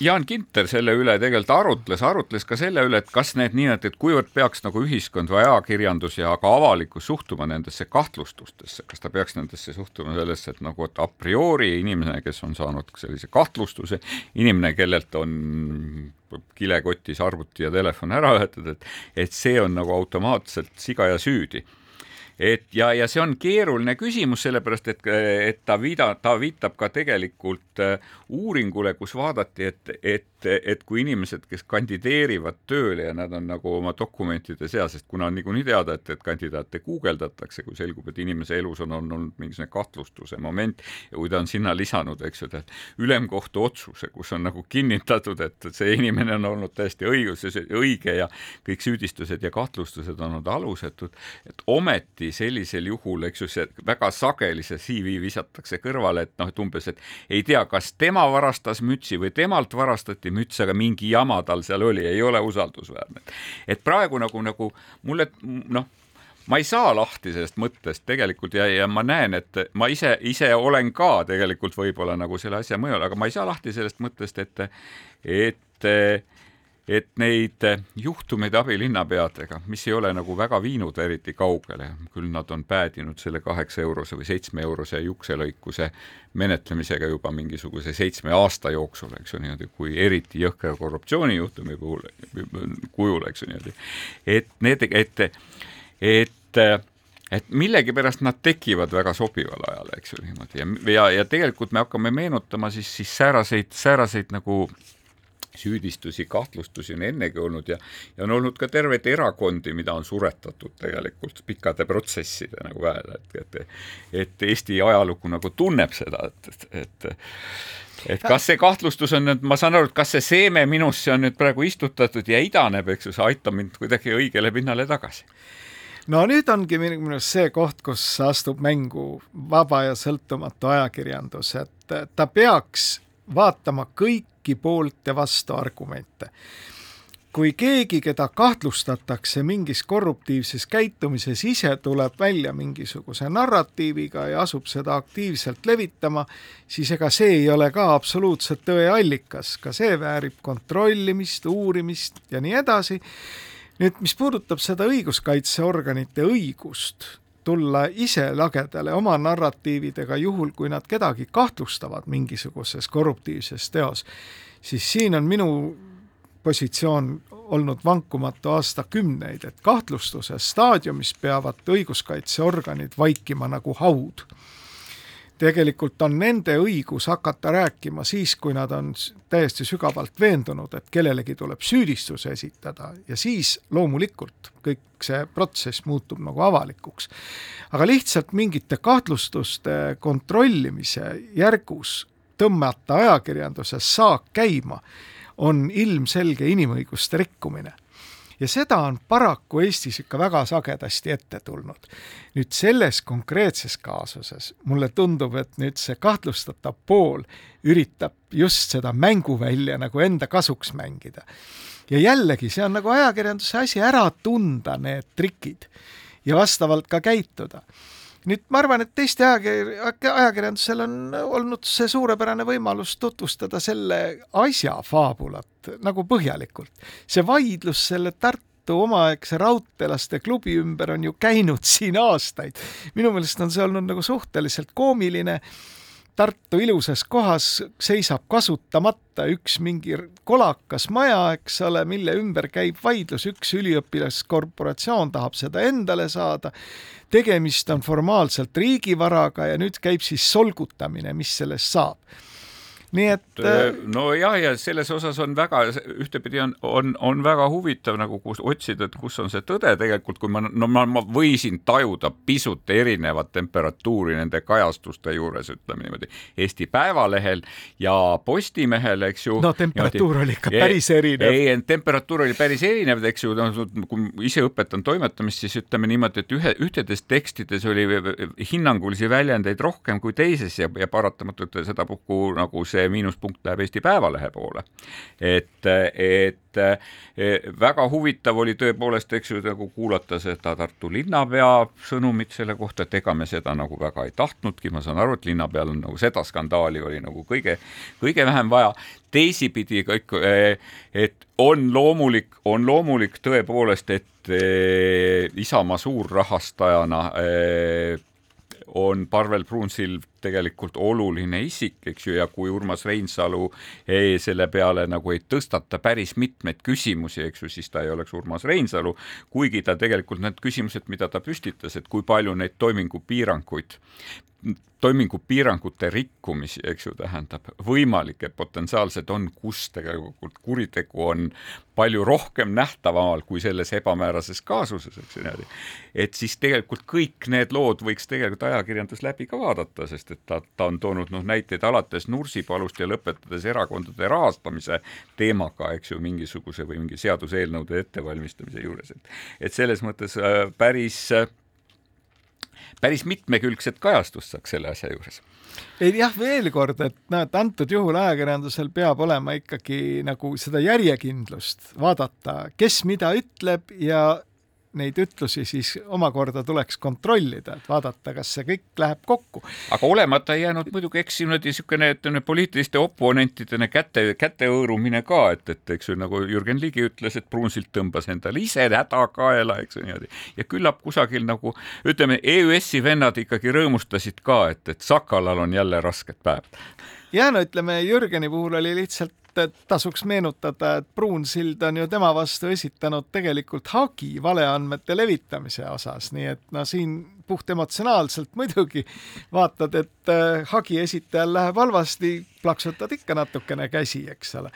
Jaan Kinter selle üle tegelikult arutles, arutles ka selle üle, et kas need nii-öelda, et kuivõrd peaks nagu ühiskond või ajakirjandus ja ka avalikkus suhtuma nendesse kahtlustustesse, kas ta peaks nendesse suhtuma sellesse, et nagu, et a priori inimene, kes on saanud sellise kahtlustuse, inimene, kellelt on kilekotis arvuti ja telefon ära võetud, et et see on nagu automaatselt siga ja süüdi et ja, ja see on keeruline küsimus, sellepärast et, et ta viida-, ta viitab ka tegelikult äh, uuringule, kus vaadati, et, et, et kui inimesed, kes kandideerivad tööle ja nad on nagu oma dokumentide seas, sest kuna on niikuinii teada, et, et kandidaate guugeldatakse, kui selgub, et inimese elus on olnud mingisugune kahtlustuse moment ja kui ta on sinna lisanud, eks ju, tead, ülemkohtu otsuse, kus on nagu kinnitatud, et see inimene on olnud täiesti õigus, õige ja kõik süüdistused ja kahtlustused on olnud alusetud, et ometi sellisel juhul, eks ju, see väga sageli see CV visatakse kõrvale, et noh, et umbes, et ei tea, kas tema varastas mütsi või temalt varastati müts, aga mingi jama tal seal oli, ei ole usaldusväärne. et praegu nagu, nagu mulle noh, ma ei saa lahti sellest mõttest tegelikult ja, ja ma näen, et ma ise, ise olen ka tegelikult võib-olla nagu selle asja mõjul, aga ma ei saa lahti sellest mõttest, et, et et neid juhtumeid abilinnapeadega, mis ei ole nagu väga viinud eriti kaugele, küll nad on päädinud selle kaheksa eurose või seitsme eurose jukselõikuse menetlemisega juba mingisuguse seitsme aasta jooksul, eks ju, niimoodi, kui eriti jõhkra korruptsioonijuhtumi puhul, kujul, eks ju, niimoodi. et need, et, et et millegipärast nad tekivad väga sobival ajal, eks ju, niimoodi ja, ja, ja tegelikult me hakkame meenutama siis, siis sääraseid, sääraseid nagu süüdistusi, kahtlustusi on ennegi olnud ja, ja on olnud ka terveid erakondi, mida on suretatud tegelikult pikkade protsesside nagu väel, et, et, et Eesti ajalugu nagu tunneb seda, et, et, et kas see kahtlustus on nüüd, ma saan aru, et kas see seeme minusse on nüüd praegu istutatud ja idaneb, eks ju, see aitab mind kuidagi õigele pinnale tagasi? No nüüd ongi minu meelest see koht, kus astub mängu vaba ja sõltumatu ajakirjandus, et ta peaks vaatama kõiki poolt ja vastu argumente. kui keegi, keda kahtlustatakse mingis korruptiivses käitumises, ise tuleb välja mingisuguse narratiiviga ja asub seda aktiivselt levitama, siis ega see ei ole ka absoluutselt tõe allikas, ka see väärib kontrollimist, uurimist ja nii edasi nüüd, mis puudutab seda õiguskaitseorganite õigust tulla ise lagedale oma narratiividega, juhul kui nad kedagi kahtlustavad mingisuguses korruptiivses teos, siis siin on minu positsioon olnud vankumatu aastakümneid, et kahtlustuse staadiumis peavad õiguskaitseorganid vaikima nagu haud tegelikult on nende õigus hakata rääkima siis, kui nad on täiesti sügavalt veendunud, et kellelegi tuleb süüdistus esitada ja siis loomulikult kõik see protsess muutub nagu avalikuks. aga lihtsalt mingite kahtlustuste kontrollimise järgus tõmmata ajakirjanduses saak käima on ilmselge inimõiguste rikkumine ja seda on paraku Eestis ikka väga sagedasti ette tulnud. nüüd selles konkreetses kaasuses mulle tundub, et nüüd see kahtlustatav pool üritab just seda mänguvälja nagu enda kasuks mängida. ja jällegi, see on nagu ajakirjanduse asi ära tunda need trikid ja vastavalt ka käituda nüüd ma arvan, et Eesti ajakirjandusel on olnud see suurepärane võimalus tutvustada selle asja faabulat nagu põhjalikult. see vaidlus selle Tartu omaaegse raudteelaste klubi ümber on ju käinud siin aastaid. minu meelest on see olnud nagu suhteliselt koomiline Tartu ilusas kohas seisab kasutamata üks mingi kolakas maja, eks ole, mille ümber käib vaidlus, üks üliõpilaskorporatsioon tahab seda endale saada, tegemist on formaalselt riigivaraga ja nüüd käib siis solgutamine, mis sellest saab nii et äh, nojah, ja selles osas on väga, ühtepidi on, on, on väga huvitav nagu kus otsida, et kus on see tõde tegelikult, kui ma, no ma, ma võisin tajuda pisut erinevat temperatuuri nende kajastuste juures, ütleme niimoodi, Eesti Päevalehel ja Postimehel, eks ju. no temperatuur oli ikka päris erinev. ei, temperatuur oli päris erinev, eks ju, noh, kui ise õpetan toimetamist, siis ütleme niimoodi, et ühe, ühtedes tekstides oli hinnangulisi väljendeid rohkem kui teises ja, ja paratamatult sedapuhku nagu see see miinuspunkt läheb Eesti Päevalehe poole. et, et väga huvitav oli tõepoolest, eks ju, nagu kuulata seda Tartu linnapea sõnumit selle kohta, et ega me seda nagu väga ei tahtnudki, ma saan aru, et linnapeal on nagu seda skandaali oli nagu kõige, kõige vähem vaja. teisipidi kõik, et on loomulik, on loomulik tõepoolest, et Isamaa suurrahastajana on Parvel Pruunsild tegelikult oluline isik, eks ju, ja kui Urmas Reinsalu ei, selle peale nagu ei tõstata päris mitmeid küsimusi, eks ju, siis ta ei oleks Urmas Reinsalu, kuigi ta tegelikult need küsimused, mida ta püstitas, et kui palju neid toimingupiiranguid toimingupiirangute rikkumisi, eks ju, tähendab, võimalik, et potentsiaalselt on, kus tegelikult kuritegu on palju rohkem nähtaval kui selles ebamäärases kaasuses, eks ju niimoodi. et siis tegelikult kõik need lood võiks tegelikult ajakirjandus läbi ka vaadata, sest et ta, ta on toonud noh, näiteid alates Nursipalust ja lõpetades erakondade rahastamise teemaga, eks ju, mingisuguse või mingi seaduseelnõude ettevalmistamise juures, et et selles mõttes äh, päris päris mitmekülgset kajastust saaks selle asja juures. Ei jah, veel kord, et noh, et antud juhul ajakirjandusel peab olema ikkagi nagu seda järjekindlust vaadata, kes mida ütleb ja neid ütlusi siis omakorda tuleks kontrollida, et vaadata, kas see kõik läheb kokku. aga olemata ei jäänud muidugi, eks siin oli niisugune, ütleme, poliitiliste oponentidena käte, kätehõõrumine ka, et, et eks ju nagu Jürgen Ligi ütles, et Pruunsild tõmbas endale ise häda kaela, eks ju niimoodi. ja küllap kusagil nagu ütleme, EÜS-i vennad ikkagi rõõmustasid ka, et, et Sakalal on jälle rasked päevad ja no ütleme, Jürgeni puhul oli lihtsalt et tasuks meenutada, et Pruunsild on ju tema vastu esitanud tegelikult hagi valeandmete levitamise osas, nii et no siin puhtemotsionaalselt muidugi vaatad, et äh, hagi esitajal läheb halvasti, plaksutad ikka natukene käsi, eks ole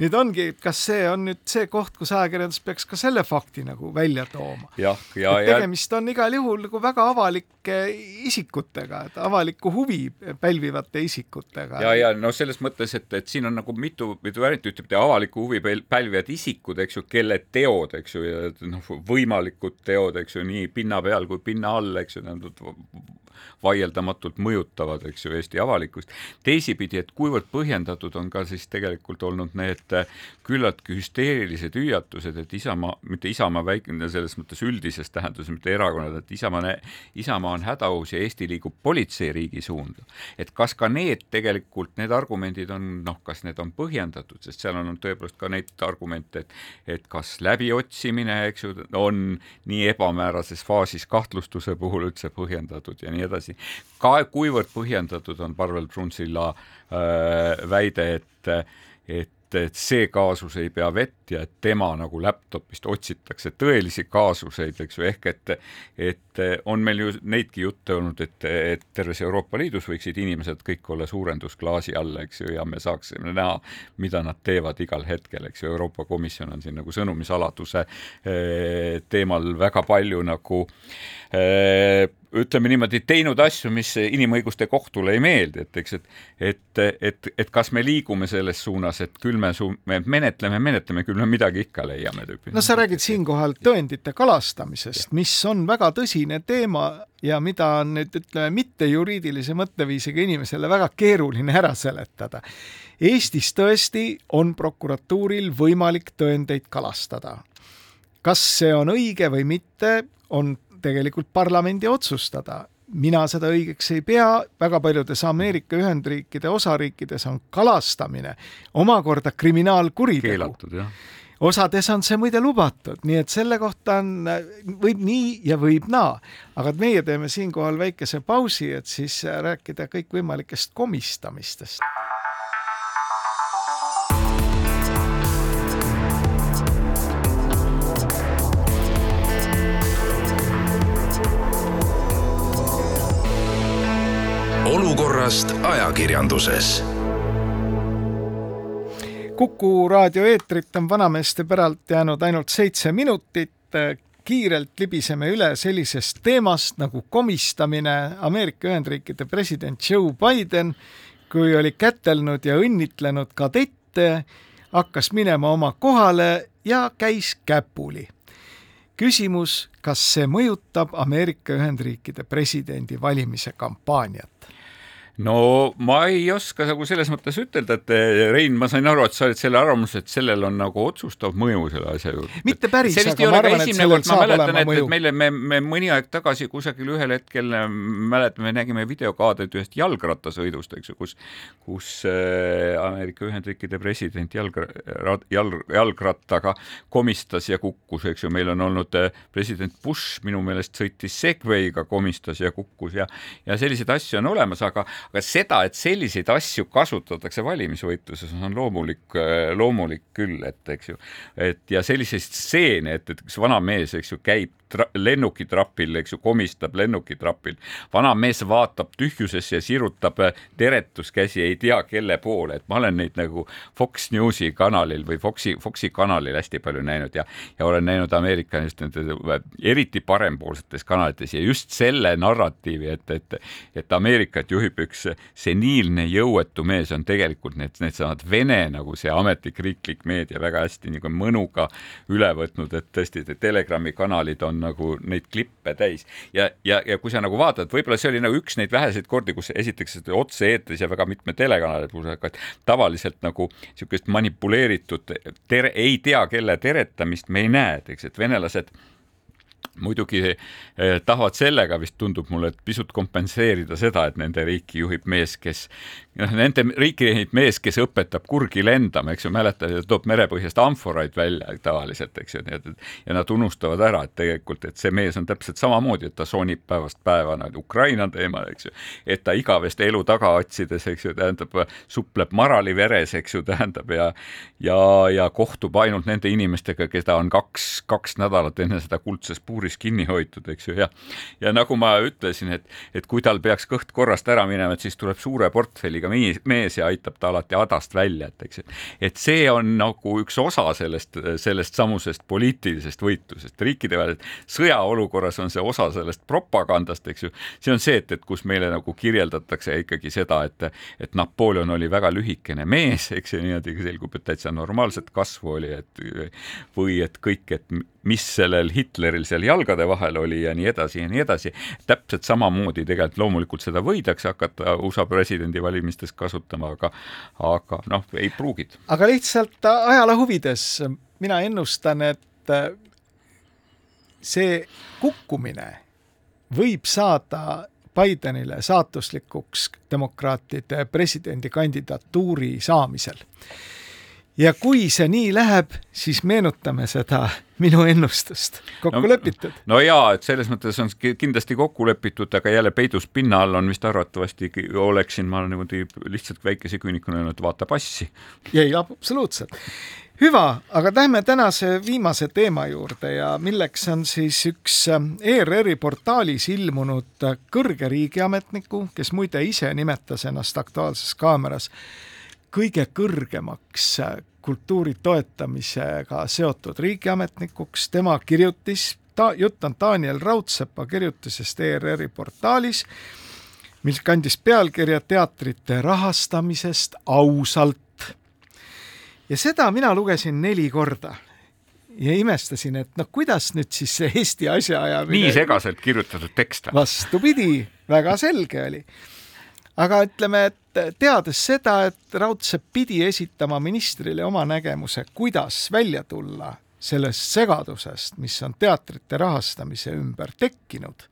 nüüd ongi, kas see on nüüd see koht, kus ajakirjandus peaks ka selle fakti nagu välja tooma? ja, ja tegemist on igal juhul nagu väga avalike isikutega, et avalikku huvi pälvivate isikutega. ja, ja no selles mõttes, et, et siin on nagu mitu, mitu varianti, ütleb, avalikku huvi pälvivad isikud, eks ju, kelle teod, eks ju, noh, võimalikud teod, eks ju, nii pinna peal kui pinna all, eks ju, vaieldamatult mõjutavad, eks ju, Eesti avalikkust. teisipidi, et kuivõrd põhjendatud on ka siis tegelikult olnud need küllaltki hüsteerilised hüüatused, et Isamaa, mitte Isamaa väikene selles mõttes üldises tähenduses, mitte erakonnad, et Isamaa, Isamaa on hädaohus ja Eesti liigub politseiriigi suunda. et kas ka need tegelikult, need argumendid on noh, kas need on põhjendatud, sest seal on tõepoolest ka neid argumente, et et kas läbiotsimine, eks ju, on nii ebamäärases faasis kahtlustuse puhul üldse põhjendatud ja nii edasi. Ka kuivõrd põhjendatud on Parvel Prunsilla äh, väide, et, et et see kaasus ei pea vett ja et tema nagu laptopist otsitakse tõelisi kaasuseid, eks ju, ehk et et on meil ju neidki jutte olnud, et, et terves Euroopa Liidus võiksid inimesed kõik olla suurendusklaasi all, eks ju, ja me saaksime näha, mida nad teevad igal hetkel, eks ju, Euroopa Komisjon on siin nagu sõnumisaladuse eh, teemal väga palju nagu äh, ütleme niimoodi, teinud asju, mis inimõiguste kohtule ei meeldi, et eks, et et, et, et kas me liigume selles suunas, et küll me su-, me menetleme, menetleme, küll me midagi ikka leiame no sa räägid siinkohal tõendite kalastamisest, mis on väga tõsine teema ja mida on nüüd ütleme, mittejuriidilise mõtteviisiga inimesele väga keeruline ära seletada. Eestis tõesti on prokuratuuril võimalik tõendeid kalastada. kas see on õige või mitte, on tegelikult parlamendi otsustada. mina seda õigeks ei pea, väga paljudes Ameerika Ühendriikide osariikides on kalastamine omakorda kriminaalkuritegu. Osades on see muide lubatud, nii et selle kohta on, võib nii ja võib naa. aga meie teeme siinkohal väikese pausi, et siis rääkida kõikvõimalikest komistamistest olukorrast ajakirjanduses. kuku raadio eetrit on vanameeste päralt jäänud ainult seitse minutit. kiirelt libiseme üle sellisest teemast nagu komistamine. Ameerika Ühendriikide president Joe Biden, kui oli kätelnud ja õnnitlenud kadette, hakkas minema oma kohale ja käis käpuli küsimus, kas see mõjutab Ameerika Ühendriikide presidendi valimise kampaaniat? No ma ei oska nagu selles mõttes ütelda, et Rein, ma sain aru, et sa oled selle arvamusel, et sellel on nagu otsustav mõju selle asja juurde. mitte päris, aga ma arvan, et sellel saab olema mõju. meile, me, me mõni aeg tagasi kusagil ühel hetkel mäletame, nägime videokaadet ühest jalgrattasõidust, eks ju, kus, kus äh, Ameerika Ühendriikide president jalg, jalg, jalgrattaga komistas ja kukkus, eks ju, meil on olnud president Bush minu meelest sõitis Segway'ga, komistas ja kukkus ja, ja selliseid asju on olemas, aga aga seda, et selliseid asju kasutatakse valimisvõitluses, on loomulik, äh, loomulik küll, et eks ju, et ja selliseid stseene, et, et üks vana mees, eks ju, käib lennukitrapil, eks ju, komistab lennukitrapil. vana mees vaatab tühjusesse ja sirutab äh, teretuskäsi ei tea kelle poole, et ma olen neid nagu Fox Newsi kanalil või Foxi, Foxi kanalil hästi palju näinud ja, ja olen näinud Ameerika just nende eriti parempoolsetes kanalites ja just selle narratiivi, et, et, et Ameerikat juhib üks seniilne jõuetu mees, on tegelikult need, needsamad Vene nagu see ametlik riiklik meedia väga hästi nagu mõnuga üle võtnud, et tõesti, Telegrami kanalid on nagu neid klippe täis. Ja, ja, ja kui sa nagu vaatad, võib-olla see oli nagu üks neid väheseid kordi, kus esiteks otse-eetris ja väga mitme telekanali puhul, aga tavaliselt nagu niisugust manipuleeritud tere, ei tea kelle teretamist me ei näe, et eks, et venelased muidugi eh, tahavad sellega vist tundub mulle, et pisut kompenseerida seda, et nende riiki juhib mees, kes noh, nende riiki juhib mees, kes õpetab kurgi lendama, eks ju, mäletad, toob merepõhjast amforaid välja tavaliselt, eks ju, nii et ja nad unustavad ära, et tegelikult, et see mees on täpselt samamoodi, et ta soonib päevast päeva nagu Ukraina teemal, eks ju, et ta igaveste elu taga otsides, eks ju, tähendab, supleb marali veres, eks ju, tähendab ja ja, ja kohtub ainult nende inimestega, keda on kaks, kaks nädalat enne seda kuldses puuris kinni hoitud, eks ju, ja ja nagu ma ütlesin, et, et kui tal peaks kõht korrast ära minema, et siis tuleb suure portfelliga mees, mees ja aitab ta alati hädast välja, et eks, et see on nagu üks osa sellest, sellest samusest poliitilisest võitlusest, riikidevahelisest sõjaolukorras on see osa sellest propagandast, eks ju, see on see, et, et kus meile nagu kirjeldatakse ikkagi seda, et, et Napoleon oli väga lühikene mees, eks ju, niimoodi selgub, et täitsa normaalset kasvu oli, et või et kõik, et mis sellel Hitleril seal jalgade vahel oli ja nii edasi ja nii edasi. täpselt samamoodi tegelikult loomulikult seda võidakse hakata USA presidendivalimistes kasutama, aga, aga noh, ei pruugid. aga lihtsalt ajaloo huvides mina ennustan, et see kukkumine võib saada Bidenile saatuslikuks demokraatide presidendikandidatuuri saamisel ja kui see nii läheb, siis meenutame seda minu ennustust, kokku no, lepitud. no jaa, et selles mõttes on kindlasti kokku lepitud, aga jälle peidus pinna all on vist arvatavasti, oleksin ma niimoodi lihtsalt väikese küünikuna öelnud, vaata passi. ei, absoluutselt. hüva, aga lähme tänase viimase teema juurde ja milleks on siis üks ähm, ERR-i portaalis ilmunud kõrge riigiametniku, kes muide ise nimetas ennast Aktuaalses Kaameras kõige kõrgemaks kultuuri toetamisega seotud riigiametnikuks, tema kirjutis, ta, jutt on Daniel Raudsepa kirjutisest ERR-i portaalis, mis kandis pealkirja Teatrite rahastamisest ausalt. ja seda mina lugesin neli korda ja imestasin, et noh, kuidas nüüd siis see Eesti asjaajamine nii segaselt kirjutatud tekst. vastupidi, väga selge oli aga ütleme, et teades seda, et Raudsepp pidi esitama ministrile oma nägemuse, kuidas välja tulla sellest segadusest, mis on teatrite rahastamise ümber tekkinud,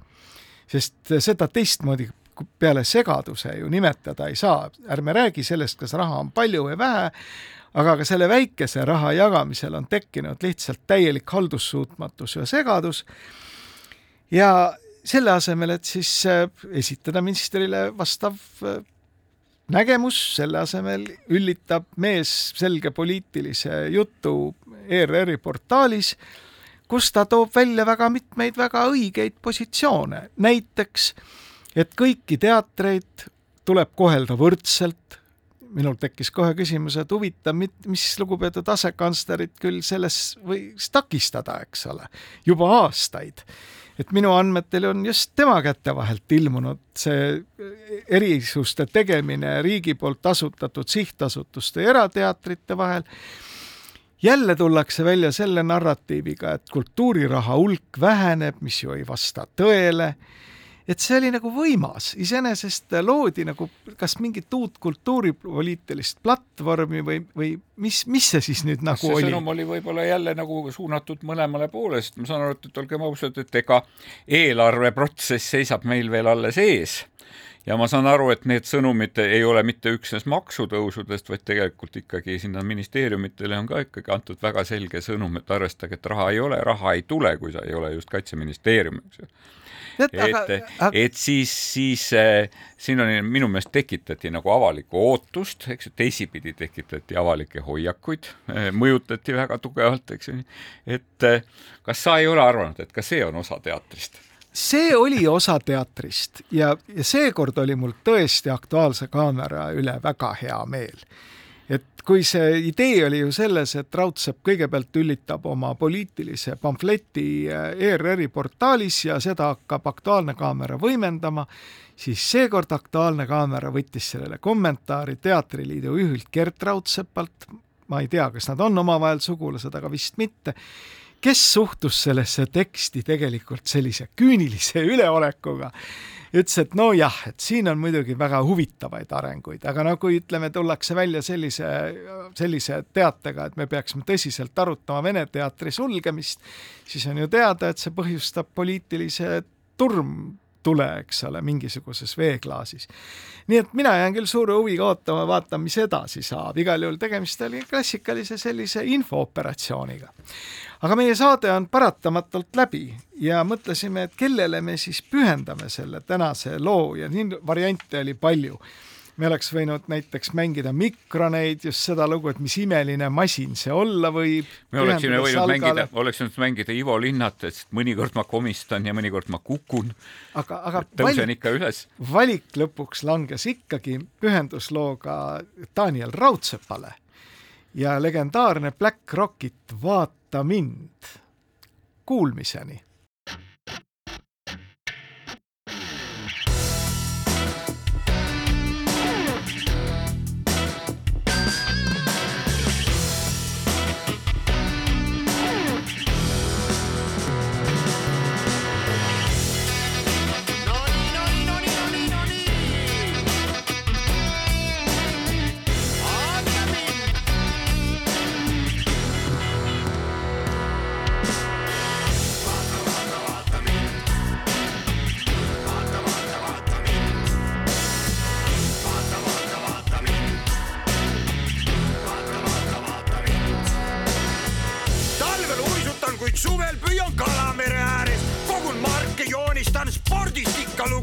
sest seda teistmoodi peale segaduse ju nimetada ei saa, ärme räägi sellest, kas raha on palju või vähe, aga ka selle väikese raha jagamisel on tekkinud lihtsalt täielik haldussuutmatus ja segadus. Ja selle asemel, et siis äh, esitada ministrile vastav äh, nägemus, selle asemel üllitab mees selge poliitilise jutu ERR-i portaalis, kus ta toob välja väga mitmeid väga õigeid positsioone, näiteks et kõiki teatreid tuleb kohelda võrdselt, minul tekkis kohe küsimus, et huvitav, mis lugupeetud asekantslerit küll selles võiks takistada, eks ole, juba aastaid et minu andmetel on just tema käte vahelt ilmunud see erisuste tegemine riigi poolt asutatud sihtasutuste ja erateatrite vahel. jälle tullakse välja selle narratiiviga, et kultuuriraha hulk väheneb, mis ju ei vasta tõele et see oli nagu võimas, iseenesest loodi nagu kas mingit uut kultuuripoliitilist platvormi või, või mis, mis see siis nüüd nagu see oli? sõnum oli võib-olla jälle nagu suunatud mõlemale poole, sest ma saan aru, et, et olgem ausad, et ega eelarveprotsess seisab meil veel alles ees. Ja ma saan aru, et need sõnumid ei ole mitte üksnes maksutõusudest, vaid tegelikult ikkagi sinna ministeeriumitele on ka ikkagi antud väga selge sõnum, et arvestage, et raha ei ole, raha ei tule, kui sa ei ole just Kaitseministeerium, eks ju et, aga, et siis, siis äh, siin on minu meelest tekitati nagu avalikku ootust, eks ju, teisipidi tekitati avalikke hoiakuid äh,, mõjutati väga tugevalt, eks ju, et äh, kas sa ei ole arvanud, et ka see on osa teatrist? see oli osa teatrist ja, ja seekord oli mul tõesti Aktuaalse Kaamera üle väga hea meel et kui see idee oli ju selles, et Raudsepp kõigepealt üllitab oma poliitilise pamfleti ERR-i portaalis ja seda hakkab Aktuaalne Kaamera võimendama, siis seekord Aktuaalne Kaamera võttis sellele kommentaari Teatriliidu juhilt Gert Raudsepalt, ma ei tea, kas nad on omavahel sugulased, aga vist mitte, kes suhtus sellesse teksti tegelikult sellise küünilise üleolekuga ütles, et nojah, et siin on muidugi väga huvitavaid arenguid, aga no kui ütleme, tullakse välja sellise, sellise teatega, et me peaksime tõsiselt arutama Vene teatri sulgemist, siis on ju teada, et see põhjustab poliitilise turm tule, eks ole, mingisuguses veeklaasis. nii et mina jään küll suure huviga ootama, vaatama, mis edasi saab, igal juhul tegemist oli klassikalise sellise infooperatsiooniga aga meie saade on paratamatult läbi ja mõtlesime, et kellele me siis pühendame selle tänase loo ja siin variante oli palju. Me oleks võinud näiteks mängida Mikroneid, just seda lugu, et mis imeline masin see olla võib. me oleksime võinud salgale. mängida, oleks võinud mängida Ivo Linnat, et mõnikord ma komistan ja mõnikord ma kukun. aga, aga tõusen valik, ikka üles. valik lõpuks langes ikkagi pühenduslooga Daniel Raudsepale ja legendaarne Black Rockit Vaata mind. Kuulmiseni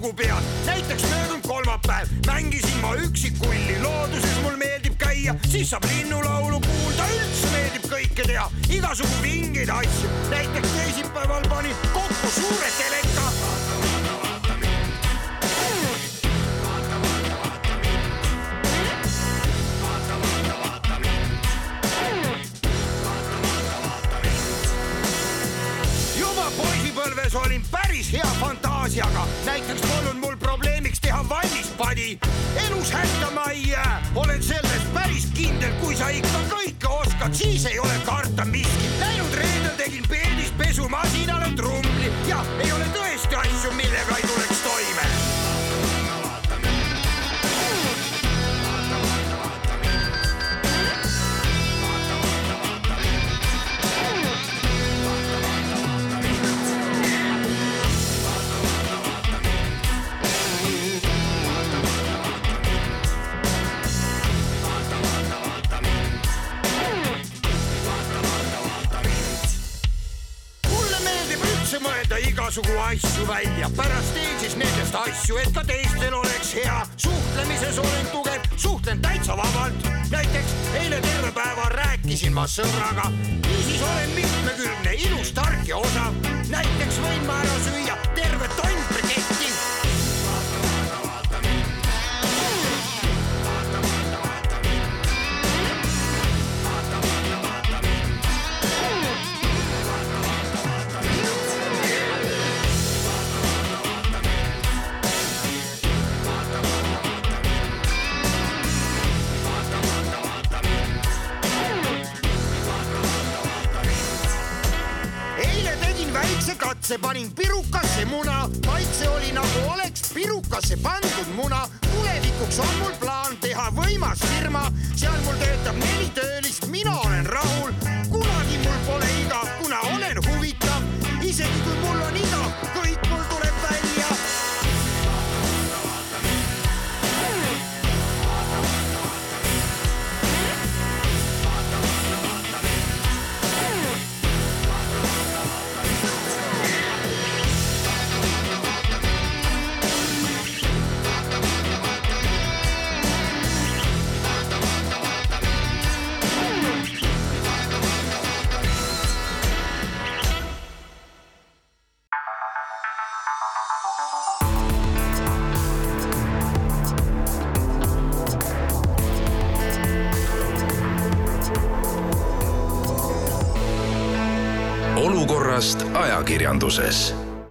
lugu pead. näiteks möödunud kolmapäev. Mängisin ma üksikulli, looduses mul meeldib käia, siis saab linnulaulu kuulda, üldse meeldib kõike teha, igasugu vingeid asju. näiteks teisipäeval panin kokku suure teleka. Lapsepõlves olin päris hea fantaasiaga, näiteks polnud mul probleemiks teha valmis padi. elus hätta ma ei jää, olen selles päris kindel, kui sa ikka kõike oskad, siis ei ole karta miski. Läinud reedel tegin peedis pesumasinale trumli ja ei ole tõesti asju, millega ei igasugu asju välja, pärast teen siis nendest asju, et ka teistel oleks hea. suhtlemises olen tugev, suhtlen täitsa vabalt. näiteks eile terve päeva rääkisin ma sõbraga. niisiis olen mitmekülgne, ilus, tark ja osav. näiteks võin ma ära süüa